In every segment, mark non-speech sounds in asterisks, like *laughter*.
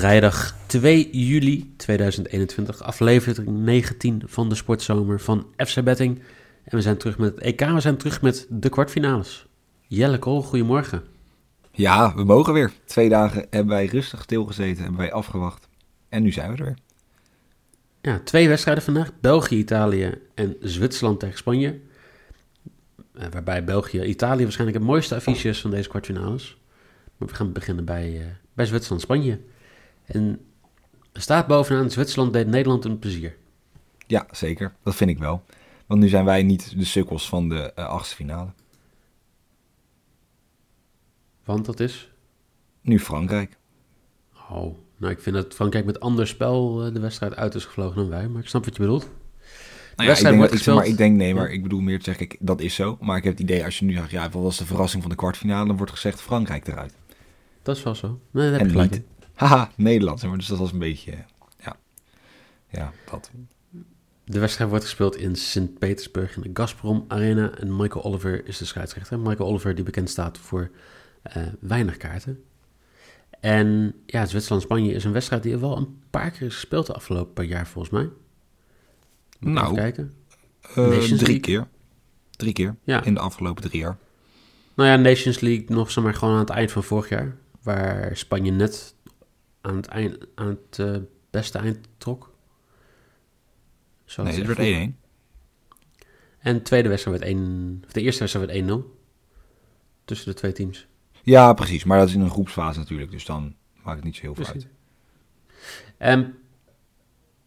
vrijdag 2 juli 2021, aflevering 19 van de sportzomer van FC Betting. En we zijn terug met het EK, we zijn terug met de kwartfinales. Jelle Kool, goedemorgen. Ja, we mogen weer. Twee dagen hebben wij rustig stilgezeten, hebben wij afgewacht. En nu zijn we er weer. Ja, twee wedstrijden vandaag. België, Italië en Zwitserland tegen Spanje. Eh, waarbij België, Italië waarschijnlijk het mooiste affiche is van deze kwartfinales. Maar we gaan beginnen bij, uh, bij Zwitserland, Spanje. En staat bovenaan, Zwitserland deed Nederland een plezier. Ja, zeker. Dat vind ik wel. Want nu zijn wij niet de sukkels van de uh, achtste finale. Want dat is? Nu Frankrijk. Oh, nou ik vind dat Frankrijk met ander spel uh, de wedstrijd uit is gevlogen dan wij. Maar ik snap wat je bedoelt. Nou ja, ik, denk, ik, zeg maar, ik denk, nee, maar ik bedoel meer zeggen, ik, dat is zo. Maar ik heb het idee, als je nu zegt, ja, wat was de verrassing van de kwartfinale, dan wordt gezegd Frankrijk eruit. Dat is wel zo. Nee, dat heb je gelijk. Niet, haha, Nederland. Maar dus dat was een beetje, ja, ja, dat. De wedstrijd wordt gespeeld in Sint-Petersburg in de Gazprom Arena. En Michael Oliver is de scheidsrechter. Michael Oliver die bekend staat voor uh, weinig kaarten. En ja, Zwitserland-Spanje is een wedstrijd die er wel een paar keer is gespeeld de afgelopen paar jaar volgens mij. Moet nou, kijken. Uh, drie keer. Drie keer ja. in de afgelopen drie jaar. Nou ja, Nations League nog zomaar gewoon aan het eind van vorig jaar. Waar Spanje net aan het, eind, aan het uh, beste eind trok. Zo nee, het werd 1-1. En de tweede wedstrijd werd 1... Of de eerste wedstrijd werd 1-0. Tussen de twee teams. Ja, precies. Maar dat is in een groepsfase natuurlijk. Dus dan maakt het niet zo heel veel uit. En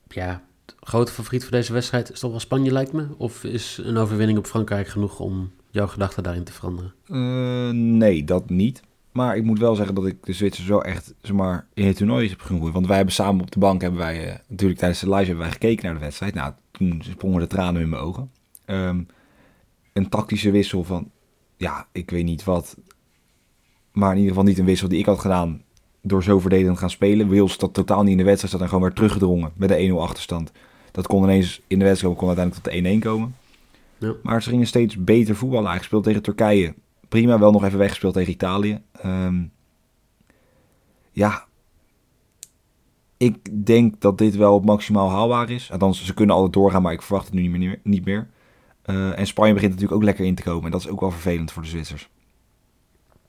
ja, grote favoriet voor deze wedstrijd is toch wel Spanje, lijkt me? Of is een overwinning op Frankrijk genoeg om jouw gedachten daarin te veranderen? Uh, nee, dat niet. Maar ik moet wel zeggen dat ik de Zwitsers wel echt zeg maar, in het toernooi heb genoemd. Want wij hebben samen op de bank, hebben wij, uh, natuurlijk tijdens de live hebben wij gekeken naar de wedstrijd. Nou, toen sprongen de tranen in mijn ogen. Um, een tactische wissel van, ja, ik weet niet wat. Maar in ieder geval niet een wissel die ik had gedaan door zo verdedigend gaan spelen. Wils dat totaal niet in de wedstrijd, zat en gewoon weer teruggedrongen met de 1-0 achterstand. Dat kon ineens in de wedstrijd kon uiteindelijk tot de 1-1 komen. Ja. Maar ze gingen steeds beter voetballen. Eigenlijk tegen Turkije. Prima, wel nog even weggespeeld tegen Italië. Um, ja, ik denk dat dit wel maximaal haalbaar is. Althans, ze kunnen altijd doorgaan, maar ik verwacht het nu niet meer. Niet meer. Uh, en Spanje begint natuurlijk ook lekker in te komen. En dat is ook wel vervelend voor de Zwitsers.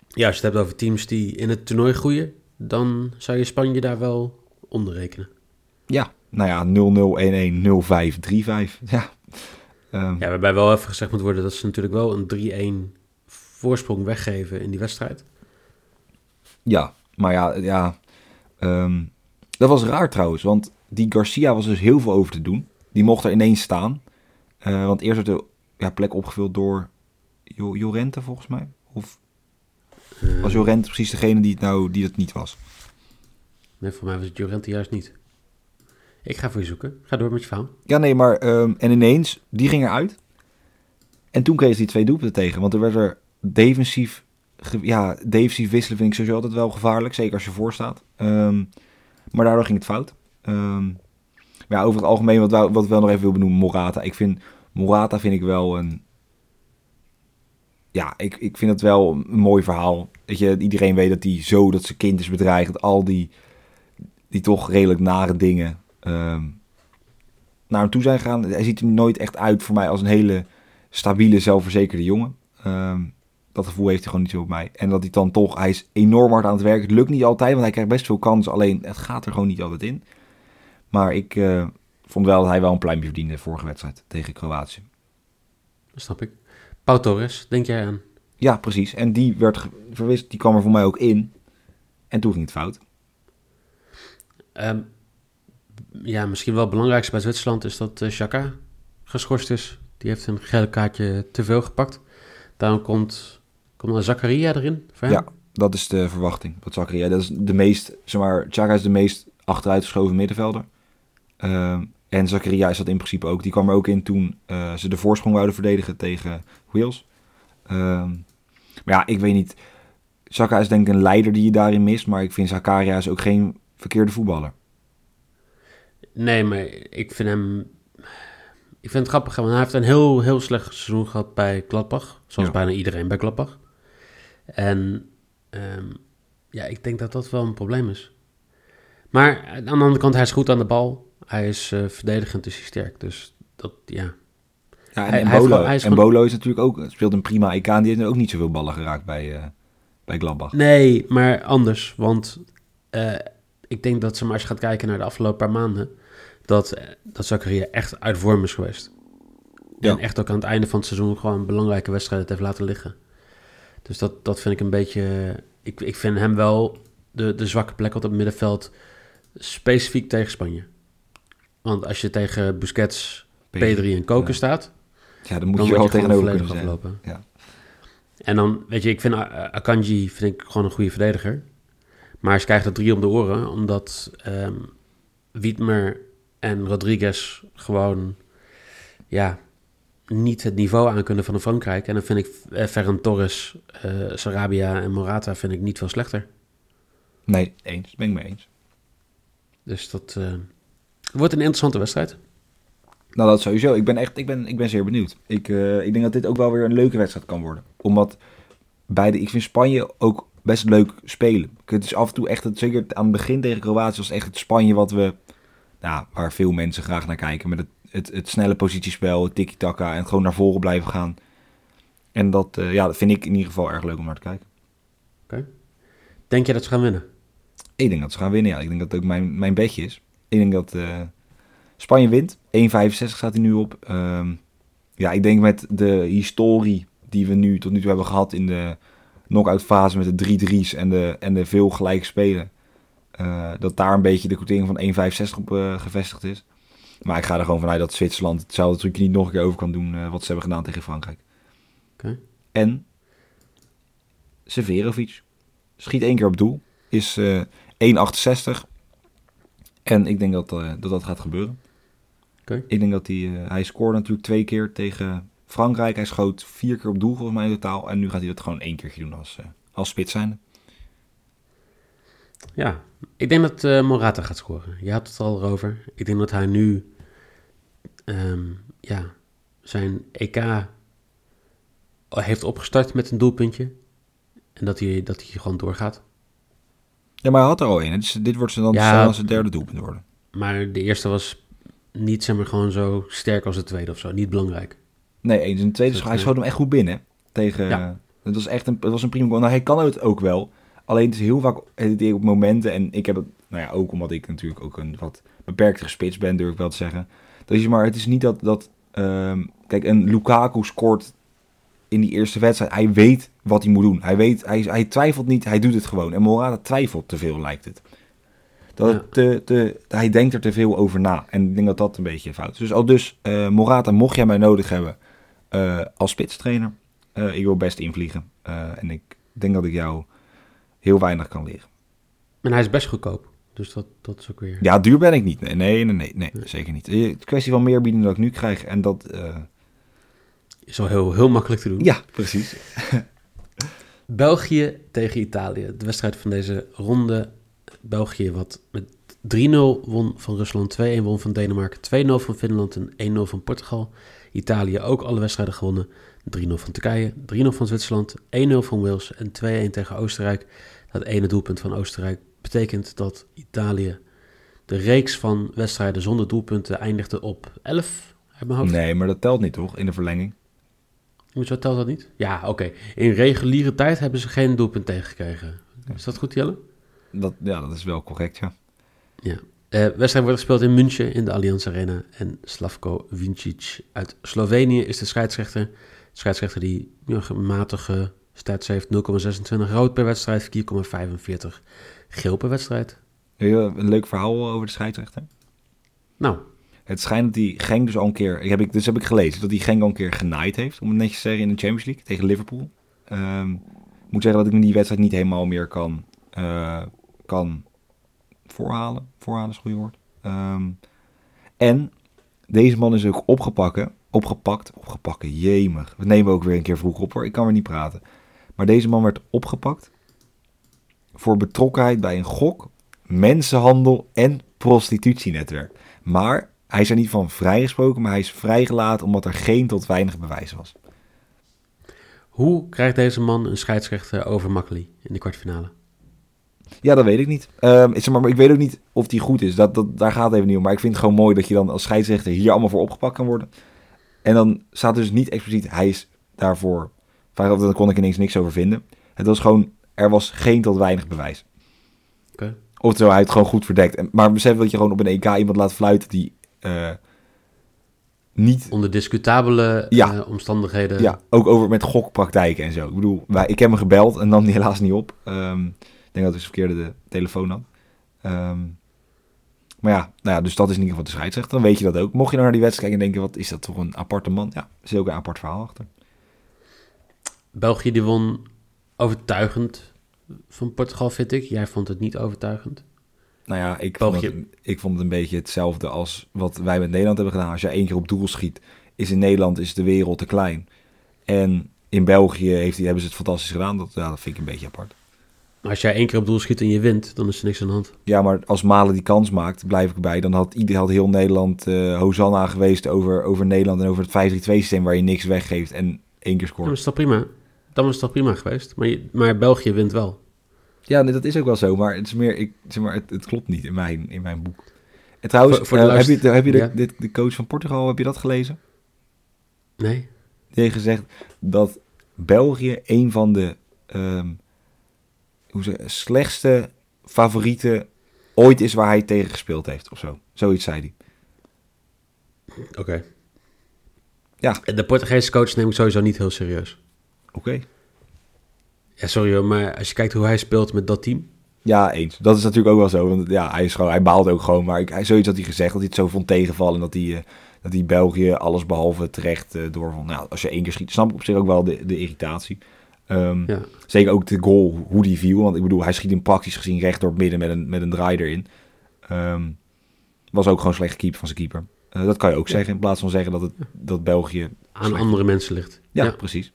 Ja, als je het hebt over teams die in het toernooi groeien, dan zou je Spanje daar wel onder rekenen. Ja, nou ja, 0-0, 1-1, 0-5, 3-5. Ja. Um, ja, waarbij wel even gezegd moet worden dat ze natuurlijk wel een 3-1 voorsprong weggeven in die wedstrijd. Ja, maar ja, ja um, dat was raar trouwens, want die Garcia was dus heel veel over te doen. Die mocht er ineens staan. Uh, want eerst werd de ja, plek opgevuld door Jorente volgens mij. Of uh, was Jorente precies degene die het, nou, die het niet was? Nee, voor mij was het Jorente juist niet. Ik ga voor je zoeken. Ga door met je verhaal. Ja, nee, maar... Um, en ineens, die ging eruit. En toen kreeg ze die twee doelpunten tegen. Want er werd er defensief... Ja, defensief wisselen vind ik sowieso altijd wel gevaarlijk. Zeker als je voor staat. Um, maar daardoor ging het fout. Um, maar ja, over het algemeen, wat, wat ik wel nog even wil benoemen, Morata. Ik vind... Morata vind ik wel een... Ja, ik, ik vind het wel een mooi verhaal. Dat je, iedereen weet dat hij zo, dat zijn kind is bedreigd. Al die, die toch redelijk nare dingen um, naar hem toe zijn gegaan. Hij ziet er nooit echt uit voor mij als een hele stabiele, zelfverzekerde jongen. Um, dat gevoel heeft hij gewoon niet zo op mij. En dat hij dan toch, hij is enorm hard aan het werken. Het lukt niet altijd, want hij krijgt best veel kansen. Alleen het gaat er gewoon niet altijd in. Maar ik uh, vond wel dat hij wel een pluimpje verdiende vorige wedstrijd tegen Kroatië. Dat snap ik. Pau Torres, denk jij aan? Ja, precies. En die werd verwist, die kwam er voor mij ook in. En toen ging het fout. Um, ja, misschien wel het belangrijkste bij Zwitserland is dat uh, Xhaka geschorst is. Die heeft een gele kaartje te veel gepakt. Daarom komt, komt Zakaria erin voor Ja, dat is de verwachting. Dat Zakaria, dat is de meest, zeg maar, Xhaka is de meest achteruitgeschoven middenvelder. Uh, en Zakaria is dat in principe ook. Die kwam er ook in toen uh, ze de voorsprong wouden verdedigen tegen Wales. Uh, maar ja, ik weet niet. Zaka is denk ik een leider die je daarin mist. Maar ik vind Zakaria is ook geen verkeerde voetballer. Nee, maar ik vind hem. Ik vind het grappig, want hij heeft een heel, heel slecht seizoen gehad bij Gladbach. Zoals bijna iedereen bij Gladbach. En um, ja, ik denk dat dat wel een probleem is. Maar aan de andere kant, hij is goed aan de bal. Hij is uh, verdedigend, is hij sterk. Dus dat, ja. Ja, en, Hij- en hij Bolo, is en gewoon- Bolo is natuurlijk ook, speelt een prima EK en die heeft ook niet zoveel ballen geraakt bij, eh bij Gladbach. Nee, maar anders. Want eh, ik denk dat ze maar als je gaat kijken naar de afgelopen paar maanden, dat, eh, dat Zakaria echt uit vorm is geweest. Ja. En echt ook aan het einde van het seizoen gewoon belangrijke wedstrijden heeft laten liggen. Dus dat, dat vind ik een beetje. Ik, ik vind hem wel de, de zwakke plek op het middenveld, specifiek tegen Spanje. Want als je tegen Busquets, Pedri en Koken Ja. staat, Ja, dan moet dan je wel tegenover kunnen zijn. aflopen. Ja. En dan, weet je, ik vind Akanji vind ik gewoon een goede verdediger. Maar ze krijgen er drie om de oren, omdat ehm Wiedmer en Rodriguez gewoon, ja, niet het niveau aan kunnen van een Frankrijk. En dan vind ik eh, Ferran Torres, eh, Sarabia en Morata vind ik niet veel slechter. Nee, eens. Ben ik mee eens. Dus dat eh, wordt een interessante wedstrijd. Nou, dat sowieso. Ik ben echt, ik ben, ik ben zeer benieuwd. Ik, ik denk dat dit ook wel weer een leuke wedstrijd kan worden. Omdat beide, ik vind Spanje ook best leuk spelen. Het is af en toe echt, het, zeker aan het begin tegen Kroatië was echt het Spanje wat we, nou, waar veel mensen graag naar kijken. Met het, het, het snelle positiespel, het tiki-taka en gewoon naar voren blijven gaan. En dat, eh, ja, dat vind ik in ieder geval erg leuk om naar te kijken. Denk je dat ze gaan winnen? Ik denk dat ze gaan winnen, ja. Ik denk dat het ook mijn, mijn bedje is. Ik denk dat eh, Spanje wint. 1,65 staat hij nu op. Ehm, ja, ik denk met de historie die we nu tot nu toe hebben gehad in de knock-out fase met de drie drie's en de, en de veel gelijke spelen. eh, dat daar een beetje de quotering van 1,65 op gevestigd is. Maar ik ga er gewoon vanuit dat Zwitserland hetzelfde trucje niet nog een keer over kan doen eh, wat ze hebben gedaan tegen Frankrijk. Oké. En Severovic schiet één keer op doel. Is eh 1,68. En ik denk dat, eh, dat dat gaat gebeuren. Ik denk dat hij... hij scoorde natuurlijk twee keer tegen Frankrijk. Hij schoot vier keer op doel volgens mij in totaal. En nu gaat hij dat gewoon één keertje doen als, als spits zijnde. Ja, ik denk dat Morata gaat scoren. Je had het al erover. Ik denk dat hij nu ehm, ja, zijn EK heeft opgestart met een doelpuntje. En dat hij, dat hij gewoon doorgaat. Ja, maar hij had er al één. Dus dit wordt ze dan Ja. zijn derde doelpunt worden. Maar de eerste was niet zeg maar, gewoon zo sterk als de tweede of zo. Niet belangrijk. Nee, eens. En de tweede, hij schoot hem echt goed binnen. Tegen, Ja. Het was echt een, het was een prima goal. Nou, hij kan het ook wel. Alleen het is heel vaak op momenten. En ik heb het, nou ja, ook omdat ik natuurlijk ook een wat beperktere spits ben, durf ik wel te zeggen. Dat is maar, het is niet dat, dat ehm, kijk, een Lukaku scoort in die eerste wedstrijd. Hij weet wat hij moet doen. Hij weet, hij, hij twijfelt niet, hij doet het gewoon. En Morata twijfelt te veel, lijkt het. Dat Ja. het te, te, hij denkt er te veel over na. En ik denk dat dat een beetje fout is. Dus al dus, eh, Morata, mocht jij mij nodig hebben eh, als spitstrainer, eh, ik wil best invliegen. En ik denk dat ik jou heel weinig kan leren. En hij is best goedkoop. Dus dat, dat is ook weer... Ja, duur ben ik niet. Nee, nee, nee, nee, nee, zeker niet. Eh, Het is een kwestie van meer bieden dan ik nu krijg. En dat, eh, Is wel heel, heel makkelijk te doen. ja, precies. *laughs* België tegen Italië. De wedstrijd van deze ronde. België wat met 3-0 won van Rusland, 2-1 won van Denemarken, 2-0 van Finland en 1-0 van Portugal. Italië ook alle wedstrijden gewonnen. 3-0 van Turkije, 3-0 van Zwitserland, 1-0 van Wales en 2-1 tegen Oostenrijk. Dat ene doelpunt van Oostenrijk betekent dat Italië de reeks van wedstrijden zonder doelpunten eindigde op 11 uit mijn hoofd. Nee, maar dat telt niet toch, in de verlenging? Hoezo telt dat niet? Ja, oké. In reguliere tijd hebben ze geen doelpunt tegengekregen. Is dat goed, Jelle? Dat, ja, dat is wel correct, ja. Ja. Eh wedstrijd wordt gespeeld in München in de Allianz Arena. En Slavko Vincic uit Slovenië is de scheidsrechter. De scheidsrechter die ja, een matige stats heeft. 0,26 rood per wedstrijd, 4,45 geel per wedstrijd. Heel- Een leuk verhaal over de scheidsrechter. Nou, Het schijnt dat die Genk dus al een keer, heb ik, dus heb ik gelezen, dat die Genk al een keer genaaid heeft, om het netjes te zeggen, in de Champions League tegen Liverpool. Ehm, ik moet zeggen dat ik me die wedstrijd niet helemaal meer kan, eh, kan voorhalen. Voorhalen is het goede woord. Ehm, en deze man is ook opgepakt, opgepakt, opgepakt, jemig. We nemen ook weer een keer vroeg op hoor, ik kan weer niet praten. Maar deze man werd opgepakt voor betrokkenheid bij een gok, mensenhandel en prostitutienetwerk. Maar hij is er niet van vrijgesproken, maar hij is vrijgelaten omdat er geen tot weinig bewijs was. hoe krijgt deze man een scheidsrechter over Makkeli in de kwartfinale? Ja, dat weet ik niet. Ehm, ik, zeg maar, maar ik weet ook niet of die goed is. Dat, dat, daar gaat het even niet om. Maar ik vind het gewoon mooi dat je dan als scheidsrechter hier allemaal voor opgepakt kan worden. En dan staat dus niet expliciet, hij is daarvoor. Daar kon ik ineens niks over vinden. Het was gewoon, er was geen tot weinig bewijs. Oké. Oftewel, hij het gewoon goed verdekt. En- Maar besef dat je gewoon op een EK iemand laat fluiten die eh, niet... Onder discutabele Ja. eh, omstandigheden. Ja, ook over met gokpraktijken en zo. Ik bedoel, wij, ik heb hem gebeld en nam die helaas niet op. Ehm, ik denk dat ik verkeerde de telefoon had. Ehm, maar ja, nou ja, dus dat is in ieder geval de scheidsrechter. Dan weet je dat ook. Mocht je nou naar die wedstrijd kijken en denken, wat is dat toch een aparte man? Ja, er zit ook een apart verhaal achter. België die won overtuigend van Portugal, vind ik. Jij vond het niet overtuigend. Nou ja, ik vond, het, ik vond het een beetje hetzelfde als wat wij met Nederland hebben gedaan. Als je één keer op doel schiet, is in Nederland is de wereld te klein. En in België heeft, hebben ze het fantastisch gedaan. Dat, ja, dat vind ik een beetje apart. Maar als jij één keer op doel schiet en je wint, dan is er niks aan de hand. Ja, maar als Malen die kans maakt, blijf ik erbij. Dan had, ieder, had heel Nederland eh Hosanna geweest over, over Nederland en over het 5-3-2-systeem waar je niks weggeeft en één keer Dan scoort. is het toch prima. Dan was het toch prima geweest. Maar, maar België wint wel. Ja, nee, dat is ook wel zo, maar het is meer, ik, zeg maar, het, het klopt niet in mijn, in mijn boek. En trouwens, Voor- voor de eh, heb je, luister- heb je de, Ja. de, de coach van Portugal, heb je dat gelezen? Nee? Die heeft gezegd dat België een van de ehm, hoe zeg, slechtste favorieten ooit is waar hij tegen gespeeld heeft of zo. Zoiets zei hij. Oké. Ja. De Portugese coach neem ik sowieso niet heel serieus. Oké. Ja, sorry hoor, maar als je kijkt hoe hij speelt met dat team. Ja, eens. Dat is natuurlijk ook wel zo. Want ja, hij, is gewoon, hij baalt ook gewoon. Maar ik, hij, zoiets had hij gezegd dat hij het zo vond tegenvallen. En dat hij, eh, dat hij België alles behalve terecht eh doorvond. Nou, als je één keer schiet, snap ik op zich ook wel de, de irritatie. Ehm, Ja. Zeker ook de goal, hoe die viel. Want ik bedoel, hij schiet hem praktisch gezien recht door het midden met een, met een draai erin. Ehm, was ook gewoon slecht keeper van zijn keeper. Eh, dat kan je ook Ja. zeggen. In plaats van zeggen dat, het, dat België... Aan andere mensen ligt. Ja, Ja. precies.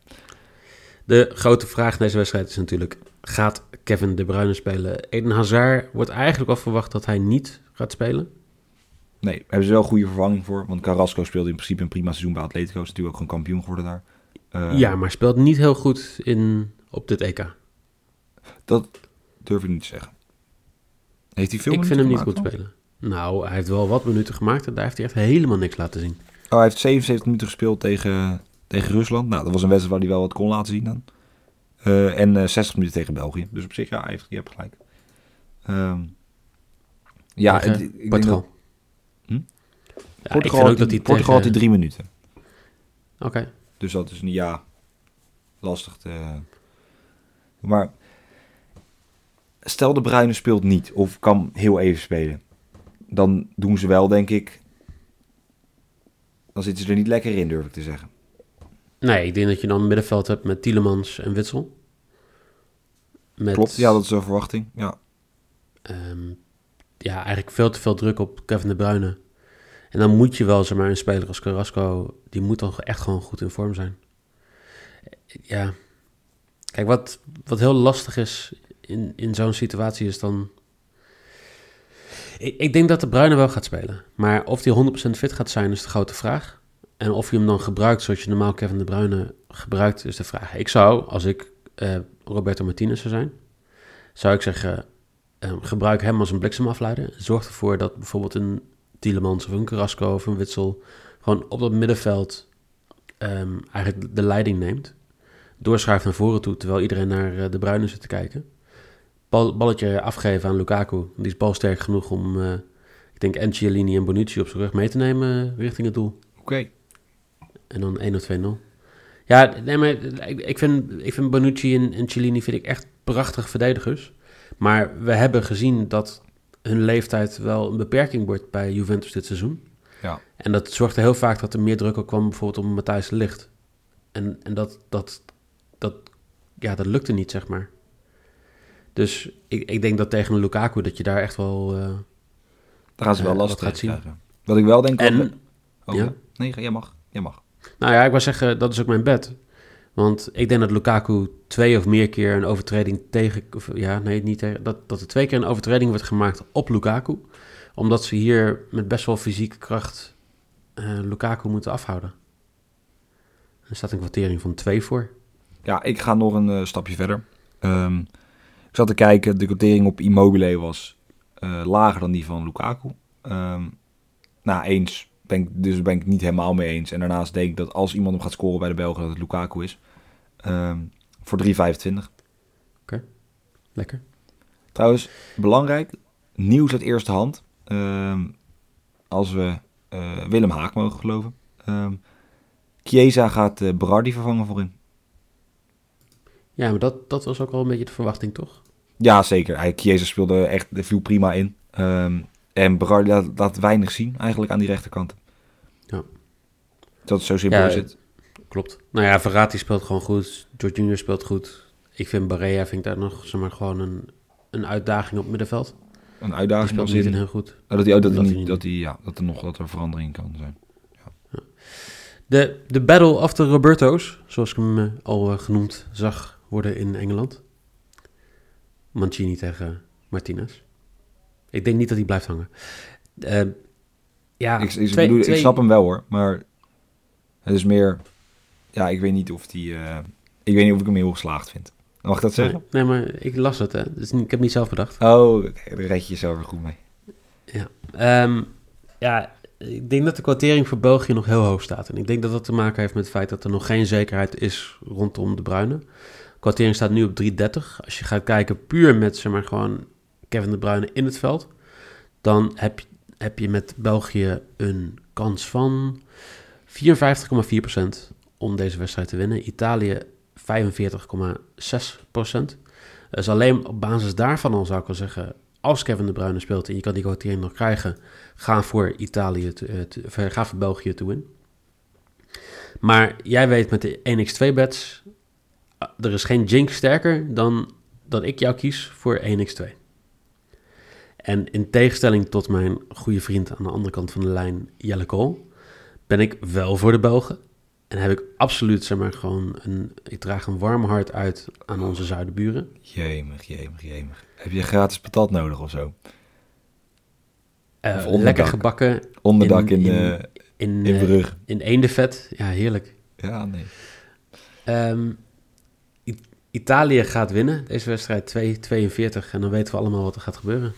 De grote vraag in deze wedstrijd is natuurlijk... Gaat Kevin De Bruyne spelen? Eden Hazard wordt eigenlijk al verwacht dat hij niet gaat spelen. Nee, daar hebben ze wel een goede vervanging voor. Want Carrasco speelde in principe een prima seizoen bij Atletico. Is natuurlijk ook gewoon kampioen geworden daar. Eh, ja, maar speelt niet heel goed in, op dit EK. Dat durf ik niet te zeggen. Heeft hij veel ik vind hem niet goed spelen. Nou, hij heeft wel wat minuten gemaakt en daar heeft hij echt helemaal niks laten zien. Oh, hij heeft 77 minuten gespeeld tegen, tegen Rusland. Nou, dat was een wedstrijd waar hij wel wat kon laten zien dan. Eh, en eh, 60 minuten tegen België. Dus op zich, ja, heeft, je hebt gelijk. Ehm, ja, Tegen ik denk Portugal. dat Ja, Hm? ik Portugal, had, ook dat hij Portugal had hij tegen... drie minuten. Oké. Dus dat is niet, ja, lastig te... Maar stel de Bruine speelt niet of kan heel even spelen. Dan doen ze wel, denk ik... Dan zitten ze er niet lekker in, durf ik te zeggen. Nee, ik denk dat je dan een middenveld hebt met Tielemans en Witsel. Met, Klopt, ja, dat is de verwachting. Ja, ehm, ja, eigenlijk veel te veel druk op Kevin De Bruyne. En dan moet je wel, zeg maar, een speler als Carrasco... die moet dan echt gewoon goed in vorm zijn. Ja. Kijk, wat, wat heel lastig is in, in zo'n situatie is dan... Ik, ik denk dat De Bruyne wel gaat spelen. Maar of hij 100% fit gaat zijn, is de grote vraag. En of je hem dan gebruikt zoals je normaal Kevin De Bruyne gebruikt, is de vraag. Ik zou, als ik eh, Roberto Martinez zou zijn, zou ik zeggen, eh, gebruik hem als een bliksemafleider. Zorg ervoor dat bijvoorbeeld een Tielemans of een Carrasco of een Witsel gewoon op dat middenveld ehm, eigenlijk de leiding neemt. Doorschuift naar voren toe, terwijl iedereen naar eh, De Bruyne zit te kijken. Bal, balletje afgeven aan Lukaku. Die is balsterk genoeg om, ik denk, en Chiellini en Bonucci op zijn rug mee te nemen richting het doel. oké. En dan 1 of 2-0. Ja, nee, maar ik, ik, vind, ik vind Bonucci en, en Cellini vind ik echt prachtige verdedigers. Maar we hebben gezien dat hun leeftijd wel een beperking wordt bij Juventus dit seizoen. Ja. En dat zorgde heel vaak dat er meer druk op kwam bijvoorbeeld op Matthijs Ligt. En, en dat, dat, dat, ja, dat lukte niet, zeg maar. Dus ik, ik denk dat tegen een Lukaku dat je daar echt wel... eh, Daar gaan ze wel Eh, last gaat zien. krijgen. Wat ik wel denk... en oh, ja? Nee, jij mag. Jij mag. Nou ja, ik wou zeggen, dat is ook mijn bed. Want ik denk dat Lukaku twee of meer keer een overtreding tegen... Of, ja, nee, niet tegen... Dat, dat er twee keer een overtreding wordt gemaakt op Lukaku. Omdat ze hier met best wel fysieke kracht eh, Lukaku moeten afhouden. Er staat een kwartering van twee voor. Ja, ik ga nog een eh, stapje verder. Ehm, ik zat te kijken, de quotering op Immobile was eh, lager dan die van Lukaku. Ehm nou, eens ben ik, dus ben ik niet helemaal mee eens. En daarnaast denk ik dat als iemand hem gaat scoren bij de Belgen, dat het Lukaku is. Ehm, voor 3,25. Lekker. Trouwens, belangrijk, nieuws uit eerste hand. Ehm, als we eh, Willem Haak mogen geloven. Ehm Chiesa gaat eh Berardi vervangen voorin. Ja, maar dat, dat was ook wel een beetje de verwachting, toch? Ja, zeker. Hij, Chiesa speelde echt, viel prima in. En Berardi laat, laat weinig zien eigenlijk aan die rechterkant. Ja. Dat is zo simpel Ja, is het. Klopt. Nou ja, Verratti speelt gewoon goed. George Junior speelt goed. Ik vind Barea vind ik daar nog zeg maar, gewoon een, een uitdaging op het middenveld. Een Die uitdaging speelt als niet heel goed. Oh, dat, hij, oh, dat, hij Dat niet, dat, hij, ja, dat er nog dat er verandering kan zijn. De, de Battle of the Roberto's, zoals ik hem eh, al eh, genoemd zag worden in Engeland. Mancini tegen Martinez. Ik denk niet dat hij blijft hangen. Eh, ja, ik, ik, twee- bedoel, twee- ik snap hem wel hoor, maar het is meer... Ja, ik weet niet of die... eh, ik weet niet of ik hem heel geslaagd vind. Mag ik dat zeggen? Nee, nee, maar ik las het. Hè. Dus ik heb het niet zelf bedacht. Oh, daar red je jezelf er goed mee. Ehm, ja, ik denk dat de quotering voor België nog heel hoog staat. En ik denk dat dat te maken heeft met het feit dat er nog geen zekerheid is rondom de Bruyne. De quotering staat nu op 3,30. Als je gaat kijken puur met zeg maar, gewoon Kevin de Bruyne in het veld, dan heb je, heb je met België een kans van 54,4% om deze wedstrijd te winnen. Italië 45,6%. Dus alleen op basis daarvan al zou ik wel zeggen, als Kevin de Bruyne speelt en je kan die quotering nog krijgen, ga voor Italië, te, eh, te- ga voor België win. Maar jij weet met de 1x2 bets, ah, er is geen jinx sterker dan dat ik jou kies voor 1x2. En in tegenstelling tot mijn goede vriend aan de andere kant van de lijn, Jelle Kool, ben ik wel voor de Belgen. En heb ik absoluut, zeg maar, gewoon een... Ik draag een warm hart uit aan onze zuidenburen. Jemig, jemig, jemig. Heb je gratis patat nodig of zo? Eh, Of lekker gebakken Onderdak in, In- de in, in eh, in eendenvet. Ja, heerlijk. Ja, nee. Ehm, I- Italië gaat winnen. Deze wedstrijd 2-42. En dan weten we allemaal wat er gaat gebeuren.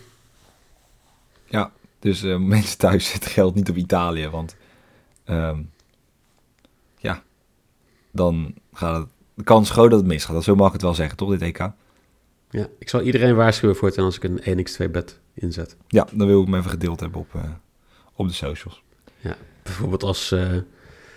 Dus eh, *laughs* mensen thuis zet geld niet op Italië, want ehm, ja, dan gaat het, de kans groot dat het misgaat. Dat zo mag ik het wel zeggen, toch, dit EK? Ja, ik zal iedereen waarschuwen voor het als ik een 1x2 bet inzet. Ja, dan wil ik hem even gedeeld hebben op, eh, op de socials. Bijvoorbeeld als eh,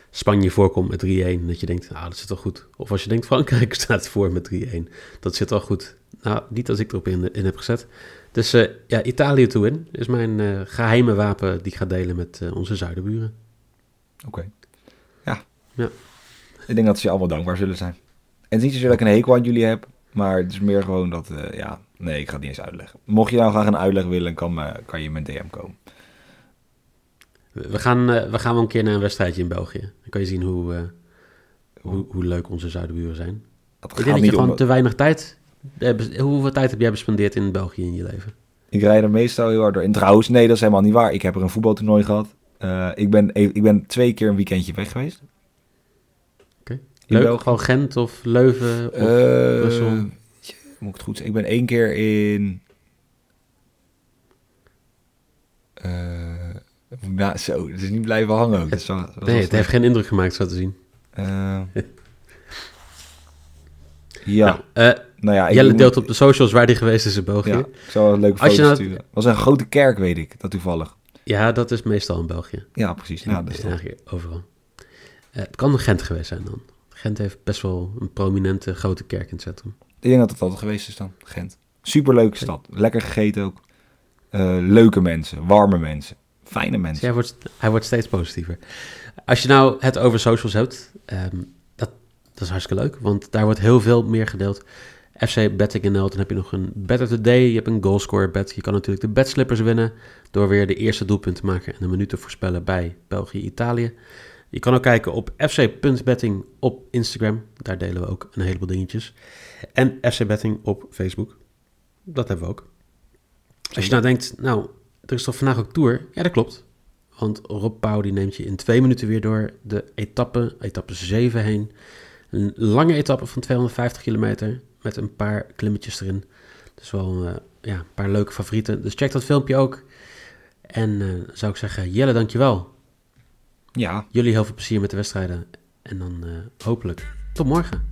Spanje voorkomt met 3-1. Dat je denkt, nou, dat zit wel goed. Of als je denkt, Frankrijk *laughs* staat voor met 3-1. Dat zit wel goed. Nou, niet als ik erop in, in heb gezet. Dus eh, ja, Italië to win is mijn eh, geheime wapen die ik ga delen met onze zuidenburen. Oké. Ja. Ja. Ik denk dat ze je allemaal dankbaar zullen zijn. En het is niet zozeer dat ik een hekel aan jullie heb, maar het is meer gewoon dat, eh, ja, nee, ik ga het niet eens uitleggen. Mocht je nou graag een uitleg willen, kan, kan je in mijn DM komen. We gaan, eh, we gaan wel een keer naar een wedstrijdje in België. Dan kan je zien hoe, eh, hoe, hoe leuk onze zuidenburen zijn. Dat Ik gaat denk dat je niet gewoon om... te weinig tijd... Hoeveel tijd heb jij bespendeerd in België in je leven? Ik rijd er meestal heel hard door. En trouwens, nee, dat is helemaal niet waar. Ik heb er een voetbaltoernooi gehad. Eh, ik, ben, ik ben twee keer een weekendje weg geweest. Oké. Leuk, gewoon Gent of Leuven? Of... Eh, Brussel. tje, moet ik het goed zeggen? Ik ben één keer in... Eh, nou, zo, het is niet blijven hangen ook. *laughs* Dat dat was wel nee, het heeft geen indruk gemaakt, zo te zien. Eh, ja, Nou, nou ja. Jelle deelt op de socials waar die geweest is in België. Ja, zal een leuke Als je foto nou- sturen. Het was een grote kerk, weet ik, dat toevallig. Dat is meestal in België. Ja, precies. Ja, Ja, dat is overal. Eh, het kan Gent geweest zijn dan. Gent heeft best wel een prominente grote kerk in het centrum. Ik denk dat het altijd geweest is dan, Gent. Superleuke stad. Lekker gegeten ook. Eh, leuke mensen, warme mensen, fijne Dus mensen. hij wordt, hij wordt steeds positiever. Als je nou het over socials hebt, ehm, dat, dat is hartstikke leuk, want daar wordt heel veel meer gedeeld. FC Betting NL, dan heb je nog een Better Today, je hebt een goalscore bet. Je kan natuurlijk de betslippers winnen door weer de eerste doelpunt te maken en de minuten voorspellen bij België-Italië. Je kan ook kijken op fc.betting op Instagram, daar delen we ook een heleboel dingetjes. En FC Betting op Facebook, dat hebben we ook. Als je nou denkt, nou, er is toch vandaag ook Tour? Ja, dat klopt. Want Rob Pauw die neemt je in twee minuten weer door de etappe, etappe 7 heen. Een lange etappe van 250 kilometer met een paar klimmetjes erin. Dus wel eh, ja, een paar leuke favorieten. Dus check dat filmpje ook. En eh, zou ik zeggen, Jelle, dankjewel. Ja, Jullie heel veel plezier met de wedstrijden. En dan eh, hopelijk tot morgen.